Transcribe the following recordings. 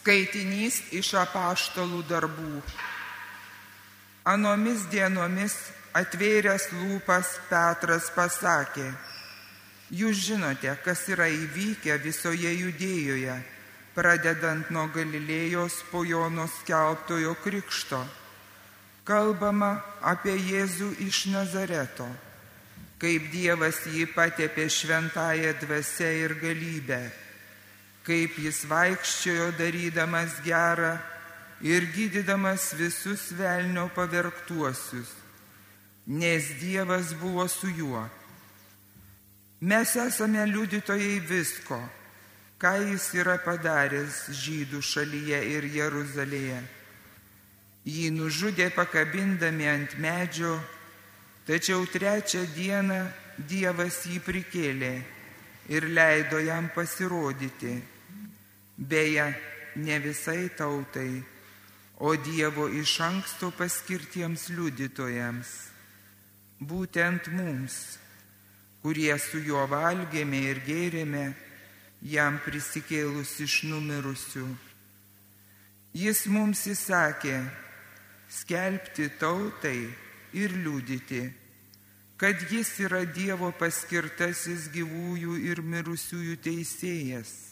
Skaitinys iš apaštalų darbų. Anomis dienomis atvėręs lūpas Petras pasakė, Jūs žinote, kas yra įvykę visoje judėjoje, pradedant nuo Galilėjos po Jono skelbtojo krikšto. Kalbama apie Jėzų iš Nazareto, kaip Dievas jį patepė šventąją dvasę ir galybę, kaip jis vaikščiojo darydamas gerą ir gydydamas visus velnio pavergtuosius, nes Dievas buvo su juo Mes esame liudytojai visko, ką jis yra padaręs žydų šalyje ir Jeruzalėje. Jį nužudė pakabindami ant medžio, tačiau trečią dieną Dievas jį prikėlė ir leido jam pasirodyti. Beje, ne visai tautai, o Dievo iš anksto paskirtiems liudytojams, būtent mums kurie su juo valgėme ir gėrėme, jam prisikėlus iš numirusių. Jis mums įsakė skelbti tautai ir liūdyti, kad jis yra Dievo paskirtasis gyvųjų ir mirusiųjų teisėjas.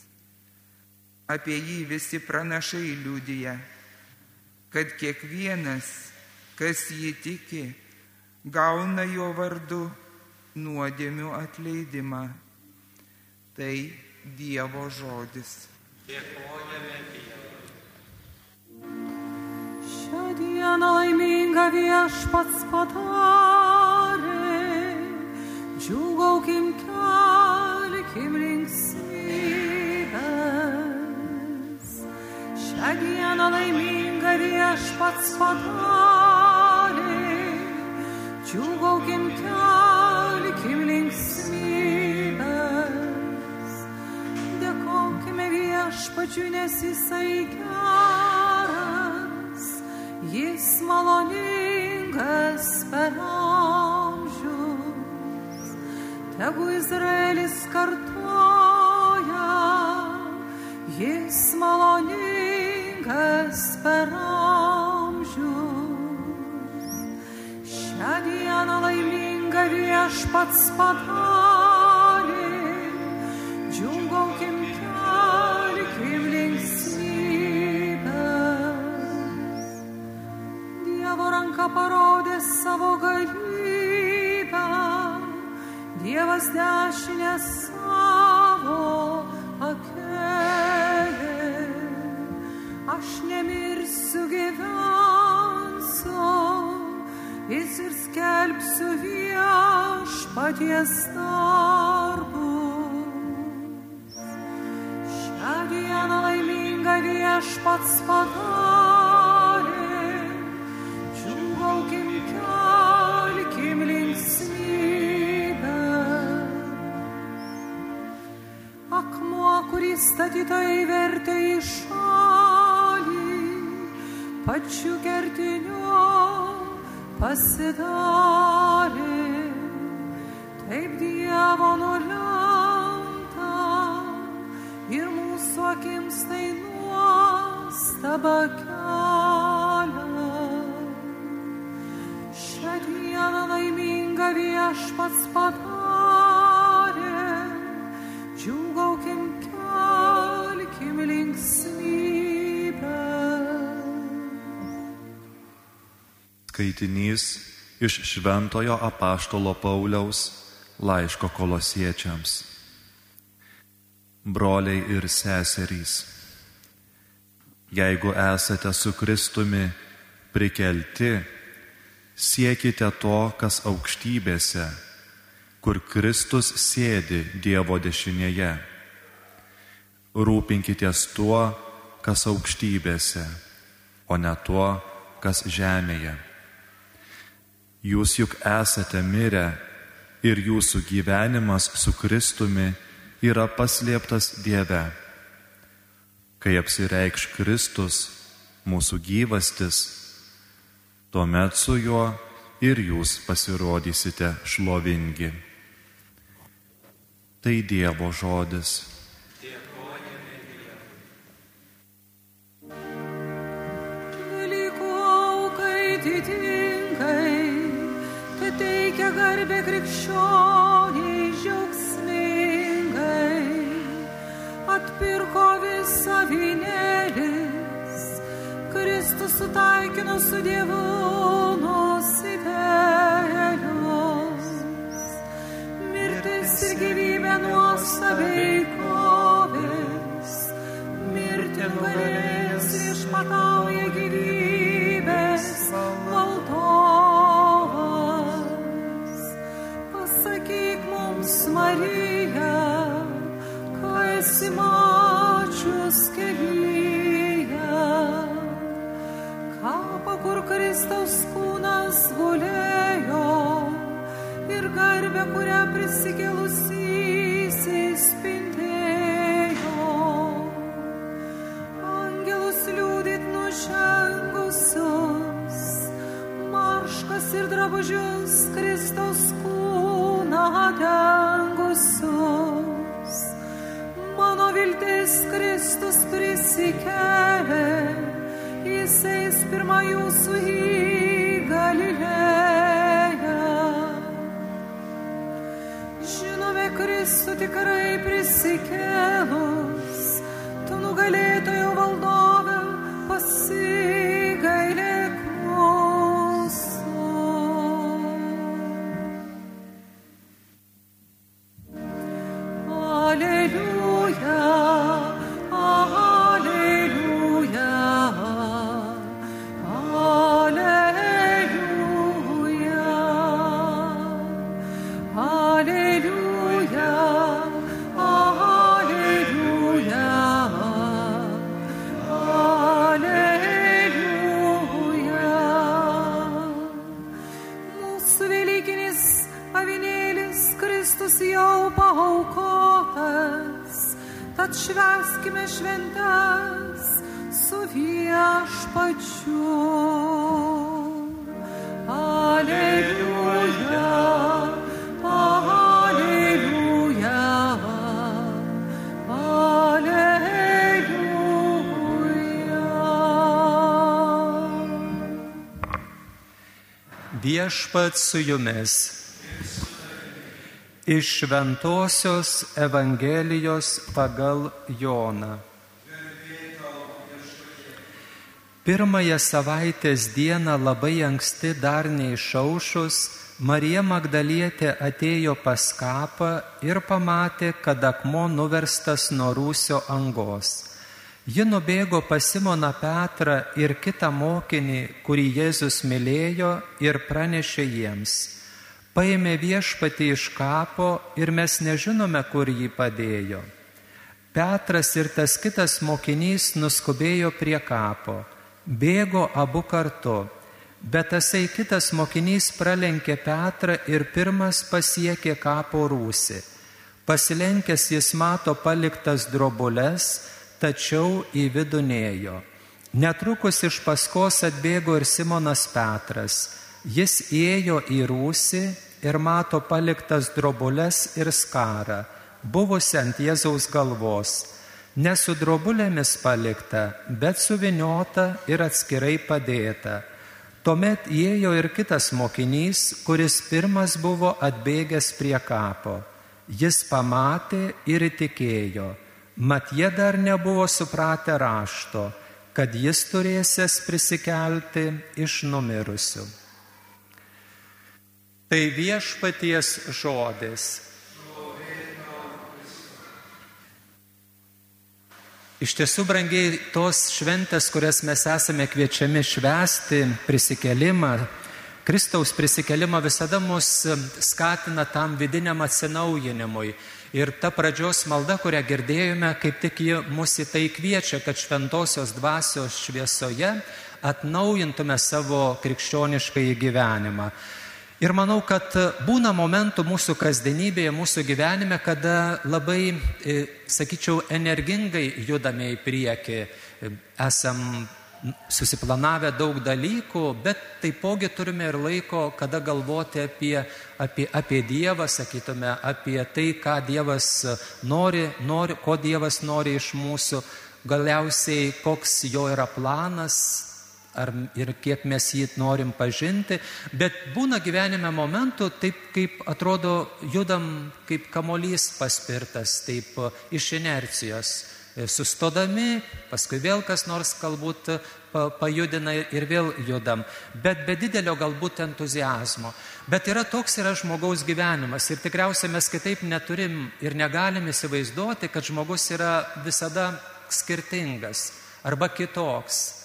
Apie jį visi pranašai liūdija, kad kiekvienas, kas jį tiki, gauna jo vardu nuodėmių atleidimą. Tai Dievo žodis. Dėkojame Dievui. Šią dieną laiminga viešpats padarė, džiugaukim kelkim linksmybės. Šią dieną laiminga viešpats padarė, džiugaukim kelkim kelkim linksmybės. Dėkokime viešpačiui, nes jisai geras, jis maloningas per amžius. Tegu Izraelis kartoja, jis maloningas per amžius. Šią dieną laimė ką viešpats padarė, viešpats padarė, džiugaukim kelkim linksmybę. Akmuo, kurį statytojai vertė į šalį, pačiu kertiniu pasidarė Skaitinys iš Šventojo apaštalo Pauliaus laiško kolosiečiams. Broliai ir seserys, jeigu esate su Kristumi prikelti, siekite to, kas aukštybėse, kur Kristus sėdi Dievo dešinėje. Rūpinkitės tuo, kas aukštybėse, o ne tuo, kas žemėje. Jūs juk esate mirę ir jūsų gyvenimas su Kristumi yra paslėptas Dieve kai apsireikš Kristus, mūsų gyvastis, tuomet su juo ir jūs pasirodysite šlovingi. Tai Dievo žodis. Atitinkai, tai teikia garbę krikščioniai žiaugs atpirko visą vynėlis, Kristus sutaikino su Dievu nusidėlius. Mirtis ir gyvybė nuostabiai kovės, mirti nugalėjęs išmatauja gyvybės valdovas. Pasakyk mums, Marija, Maximo. Tikrai prisikėlus, šveskime šventes su viešpačiu. Alleluja, alleluja, alleluja. Viešpat su jumis. Iš Šventojios Evangelijos pagal Joną. Pirmąją savaitės dieną labai anksti dar neišaušus, Marija Magdalietė atėjo pas kapą ir pamatė, kad akmuo nuverstas nuo rūsio angos. Ji nubėgo pas Simoną Petrą ir kitą mokinį, kurį Jėzus mylėjo ir pranešė jiems. Paėmė viešpatį iš kapo ir mes nežinome, kur jį padėjo. Petras ir tas kitas mokinys nuskubėjo prie kapo. Bėgo abu kartu, bet tasai kitas mokinys pralenkė Petrą ir pirmas pasiekė kapo rūsį. Pasilenkęs jis mato paliktas drobulės, tačiau į vidų nėjo. Netrukus iš paskos atbėgo ir Simonas Petras. Jis įėjo į rūsį ir mato paliktas drobulės ir skarą, buvusi ant Jėzaus galvos. Ne su drobulėmis palikta, bet suviniota ir atskirai padėta. Tuomet įėjo ir kitas mokinys, kuris pirmas buvo atbėgęs prie kapo. Jis pamatė ir įtikėjo, mat jie dar nebuvo supratę rašto, kad jis turėsės prisikelti iš numirusių. Tai viešpaties žodis. Iš tiesų, brangiai, tos šventės, kurias mes esame kviečiami švęsti, prisikelimą, Kristaus prisikelimą visada mus skatina tam vidiniam atsinaujinimui. Ir ta pradžios malda, kurią girdėjome, kaip tik ji mus į tai kviečia, kad šventosios dvasios šviesoje atnaujintume savo krikščionišką gyvenimą. Ir manau, kad būna momentų mūsų kasdienybėje, mūsų gyvenime, kada labai, e, sakyčiau, energingai judame į priekį, esam susiplanavę daug dalykų, bet taipogi turime ir laiko, kada galvoti apie, apie, apie Dievą, sakytume, apie tai, ką Dievas nori, nori, ko Dievas nori iš mūsų, galiausiai koks jo yra planas ar ir kiek mes jį norim pažinti, bet būna gyvenime momentų, taip kaip atrodo judam kaip kamolys paspirtas, taip e, iš inercijos. E, sustodami, paskui vėl kas nors galbūt pajudina ir vėl judam, bet be didelio galbūt entuzijazmo. Bet yra toks yra žmogaus gyvenimas ir tikriausiai mes kitaip neturim ir negalim įsivaizduoti, kad žmogus yra visada skirtingas arba kitoks.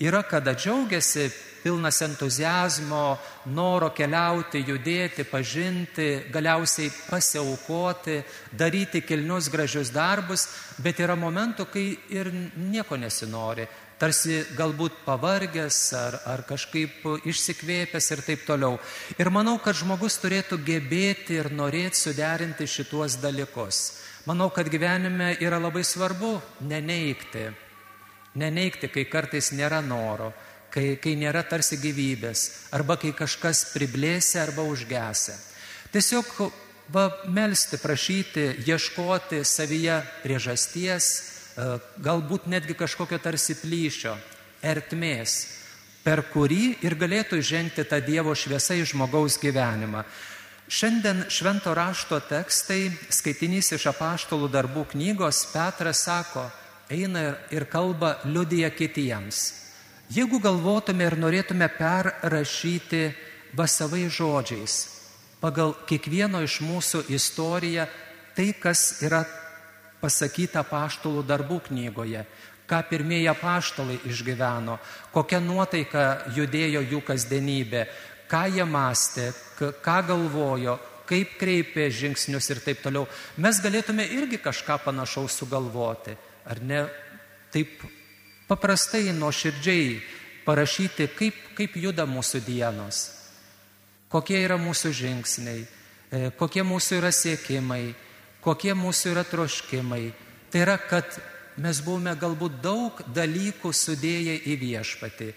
Yra, kada džiaugiasi pilnas entuzijazmo, noro keliauti, judėti, pažinti, galiausiai pasiaukoti, daryti kilnius gražius darbus, bet yra momentų, kai ir nieko nesinori. Tarsi galbūt pavargęs ar, ar kažkaip išsikvėpęs ir taip toliau. Ir manau, kad žmogus turėtų gebėti ir norėti suderinti šituos dalykus. Manau, kad gyvenime yra labai svarbu neneikti Neneikti, kai kartais nėra noro, kai, kai nėra tarsi gyvybės, arba kai kažkas priblėsia arba užgesia. Tiesiog va, melstį, prašyti, ieškoti savyje priežasties, e, galbūt netgi kažkokio tarsi plyšio, ertmės, per kurį ir galėtų žengti tą Dievo šviesą į žmogaus gyvenimą. Šiandien švento rašto tekstai, skaitinys iš apaštalų darbų knygos, Petras sako, eina ir kalba liudija kitiems. Jeigu galvotume ir norėtume perrašyti vasavai žodžiais, pagal kiekvieno iš mūsų istoriją, tai, kas yra pasakyta paštulų darbų knygoje, ką pirmieji paštalai išgyveno, kokia nuotaika judėjo jų kasdienybė, ką jie mąstė, ką galvojo, kaip kreipė žingsnius ir taip toliau, mes galėtume irgi kažką panašaus sugalvoti ar ne taip paprastai, nuoširdžiai parašyti, kaip, kaip juda mūsų dienos, kokie yra mūsų žingsniai, e, kokie mūsų yra siekimai, kokie mūsų yra troškimai. Tai yra, kad mes buvome galbūt daug dalykų sudėję į viešpatį.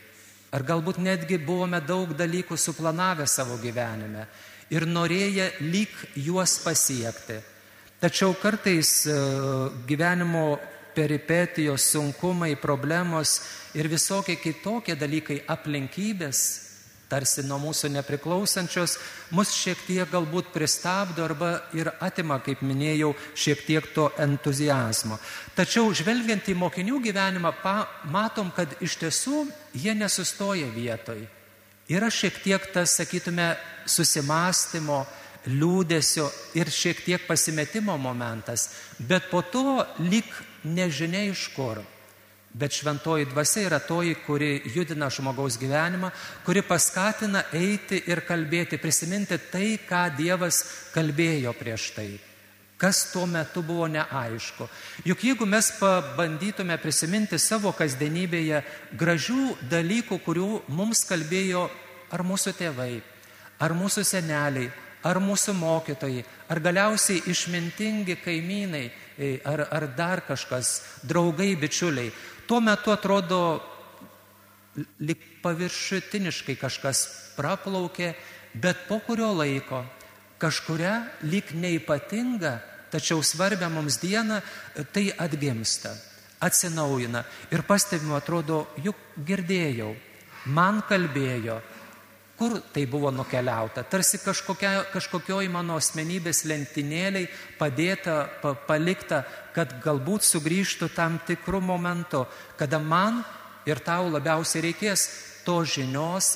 Ar galbūt netgi buvome daug dalykų suplanavę savo gyvenime ir norėję lyg juos pasiekti. Tačiau kartais e, gyvenimo peripetijos, sunkumai, problemos ir visokie kitokie dalykai, aplinkybės, tarsi nuo mūsų nepriklausančios, mus šiek tiek galbūt pristabdo arba ir atima, kaip minėjau, šiek tiek to entuzijazmo. Tačiau žvelgiant į mokinių gyvenimą, pa, matom, kad iš tiesų jie nesustoja vietoj. Yra šiek tiek tas, sakytume, susimastymo, liūdėsio ir šiek tiek pasimetimo momentas, bet po to lik nežinia iš kur. Bet šventoji dvasia yra toji, kuri judina žmogaus gyvenimą, kuri paskatina eiti ir kalbėti, prisiminti tai, ką Dievas kalbėjo prieš tai kas tuo metu buvo neaišku. Juk jeigu mes pabandytume prisiminti savo kasdienybėje gražių dalykų, kurių mums kalbėjo ar mūsų tėvai, ar mūsų seneliai, ar mūsų mokytojai, ar galiausiai išmintingi kaimynai, e, ar, ar dar kažkas, draugai, bičiuliai. Tuo metu atrodo, lik paviršutiniškai kažkas praplaukė, bet po kurio laiko kažkuria lik neipatinga, tačiau svarbia mums diena, tai atgimsta, atsinaujina. Ir pastebimo atrodo, juk girdėjau, man kalbėjo, Kur tai buvo nukeliauta? Tarsi kažkokia, kažkokioj mano asmenybės lentynėliai padėta, pa, palikta, kad galbūt sugrįžtų tam tikrų momentų, kada man ir tau labiausiai reikės to žinios,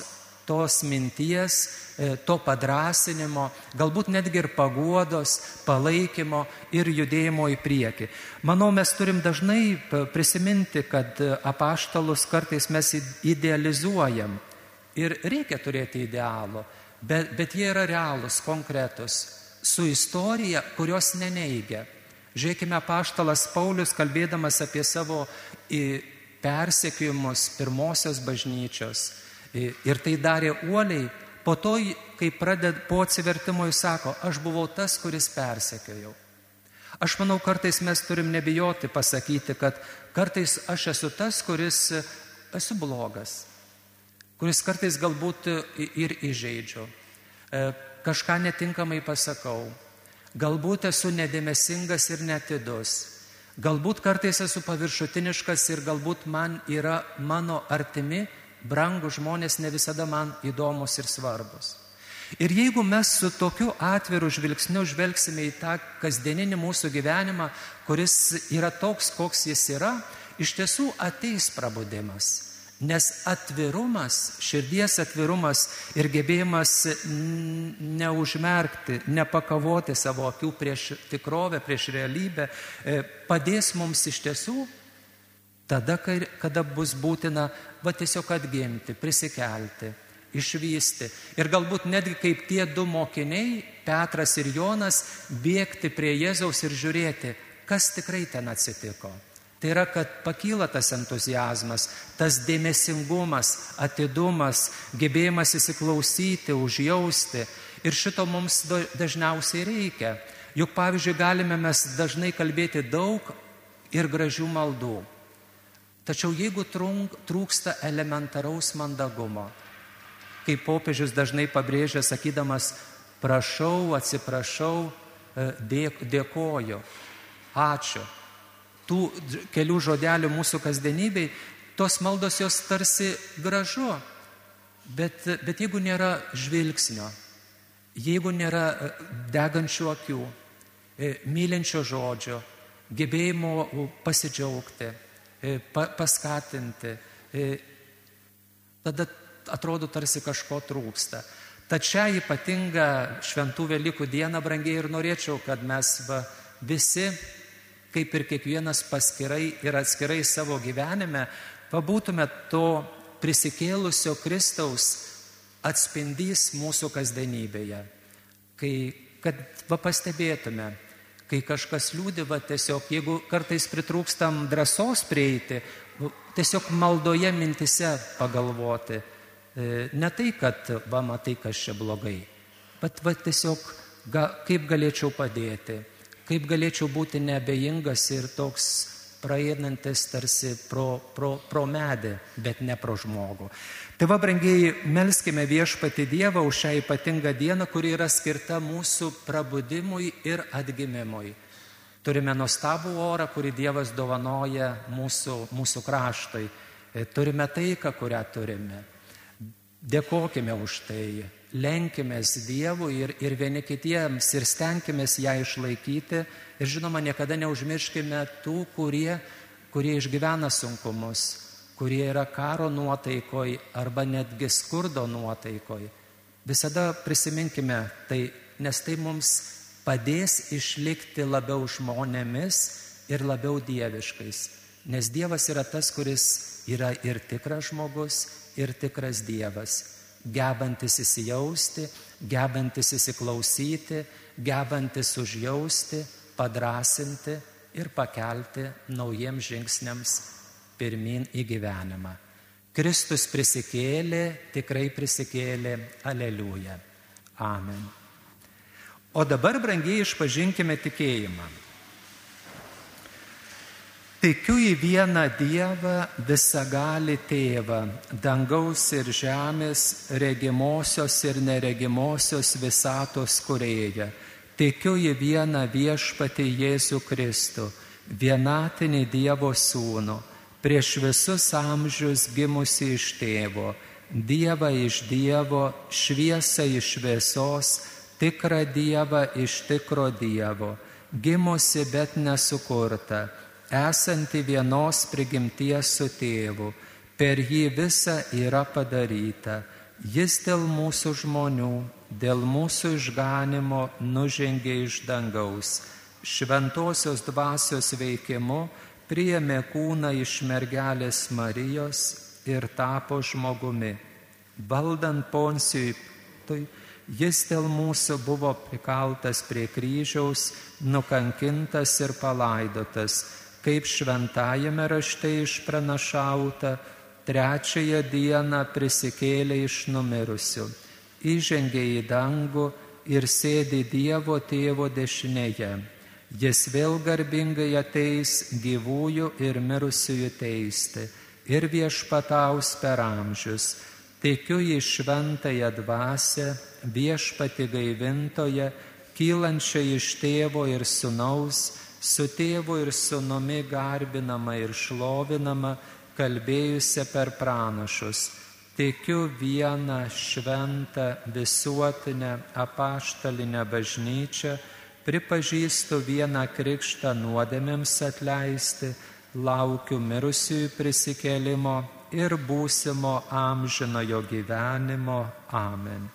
tos minties, e, to padrasinimo, galbūt netgi ir paguodos, palaikymo ir judėjimo į priekį. Manau, mes turim dažnai prisiminti, kad apaštalus kartais mes idealizuojam Ir reikia turėti idealų, bet, bet jie yra realūs, konkretus, su istorija, kurios neneigia. Žiūrėkime, paštalas Paulius, kalbėdamas apie savo persekiojimus pirmosios bažnyčios. Ir tai darė uoliai. Po to, kai praded, po atsivertimo jis sako, aš buvau tas, kuris persekiojau. Aš manau, kartais mes turim nebijoti pasakyti, kad kartais aš esu tas, kuris esu blogas kuris kartais galbūt ir įžeidžiu, e, kažką netinkamai pasakau, galbūt esu nedėmesingas ir netidus, galbūt kartais esu paviršutiniškas ir galbūt man yra mano artimi brangų žmonės ne visada man įdomus ir svarbus. Ir jeigu mes su tokiu atviru žvilgsniu žvelgsime į tą kasdieninį mūsų gyvenimą, kuris yra toks, koks jis yra, iš tiesų ateis prabudimas. Nes atvirumas, širdies atvirumas ir gebėjimas neužmerkti, nepakavoti savo akių prieš tikrovę, prieš realybę, e, padės mums iš tiesų tada, kada bus būtina va tiesiog atgimti, prisikelti, išvysti. Ir galbūt netgi kaip tie du mokiniai, Petras ir Jonas, bėgti prie Jėzaus ir žiūrėti, kas tikrai ten atsitiko. Tai yra, kad pakyla tas entuzijazmas, tas dėmesingumas, atidumas, gebėjimas įsiklausyti, užjausti. Ir šito mums dažniausiai reikia. Juk pavyzdžiui, galime mes dažnai kalbėti daug ir gražių maldų. Tačiau jeigu trūksta elementaraus mandagumo, kaip popiežius dažnai pabrėžia, sakydamas, prašau, atsiprašau, e, dėkoju, ačiū. Tų kelių žodelių mūsų kasdienybei, tos maldos jos tarsi gražu, bet, bet jeigu nėra žvilgsnio, jeigu nėra e, degančių akių, e, mylinčio žodžio, gebėjimo pasidžiaugti, paskatinti, tada atrodo tarsi kažko trūksta. Tad šią ypatingą šventų Velykų dieną, brangiai, ir norėčiau, kad mes va, visi, kaip ir kiekvienas paskirai ir atskirai savo gyvenime, pabūtume to prisikėlusio Kristaus atspindys mūsų kasdienybėje. Kai, kad va pastebėtume, kai kažkas liūdėva tiesiog, jeigu kartais pritrūkstam drąsos prieiti, tiesiog maldoje mintise pagalvoti E, ne tai, kad va matai, kas čia blogai, bet va tiesiog ga, kaip galėčiau padėti, kaip galėčiau būti nebejingas ir toks praeinantis tarsi pro, pro, pro medį, bet ne pro žmogų. Tai va, brangiai, melskime viešpati Dievą už šią ypatingą dieną, kuri yra skirta mūsų prabudimui ir atgimimui. Turime nuostabų orą, kurį Dievas dovanoja mūsų, mūsų kraštui. E, turime taiką, kurią turime. Dėkojime už tai, lenkimės Dievui ir, ir vieni kitiems ir stenkimės ją išlaikyti. Ir žinoma, niekada neužmirškime tų, kurie, kurie išgyvena sunkumus, kurie yra karo nuotaikoj arba netgi skurdo nuotaikoj. Visada prisiminkime tai, nes tai mums padės išlikti labiau žmonėmis ir labiau dieviškais. Nes Dievas yra tas, kuris yra ir tikras žmogus, ir tikras Dievas, gebantis įsijausti, gebantis įsiklausyti, gebantis užjausti, padrasinti ir pakelti naujiems žingsniams pirmin į gyvenimą. Kristus prisikėlė, tikrai prisikėlė, aleliuja. Amen. O dabar, brangiai, išpažinkime tikėjimą. Tikiu į vieną Dievą, visagali tėvą, dangaus ir žemės, regimosios ir neregimosios visatos kurėją. Tikiu į vieną viešpatį Jėzų Kristų, vienatinį Dievo sūnų, prieš visus amžius gimusi iš tėvo, Dievą iš Dievo, šviesą iš šviesos, tikrą Dievą iš tikro Dievo, gimusi bet nesukurta esanti vienos prigimties su tėvu, per jį visa yra padaryta. Jis dėl mūsų žmonių, dėl mūsų išganimo nužengė iš dangaus. Šventosios dvasios veikimu priėmė kūną iš mergelės Marijos ir tapo žmogumi. Valdant Poncijui, tai jis dėl mūsų buvo prikaltas prie kryžiaus, nukankintas ir palaidotas kaip šventajame rašte išpranašauta, trečiąją dieną prisikėlė iš numirusių, įžengė į dangų ir sėdi Dievo tėvo dešinėje. Jis vėl garbingai ateis gyvųjų ir mirusiųjų teisti ir viešpataus per amžius. Tikiu į šventąją dvasę, viešpati gaivintoje, kylančią iš tėvo ir sunaus, su tėvu ir sunumi garbinama ir šlovinama, kalbėjusia per pranašus. Tikiu vieną šventą visuotinę apaštalinę bažnyčią, pripažįstu vieną krikštą nuodėmėms atleisti, laukiu mirusiųjų prisikėlimo ir būsimo amžinojo gyvenimo. Amen.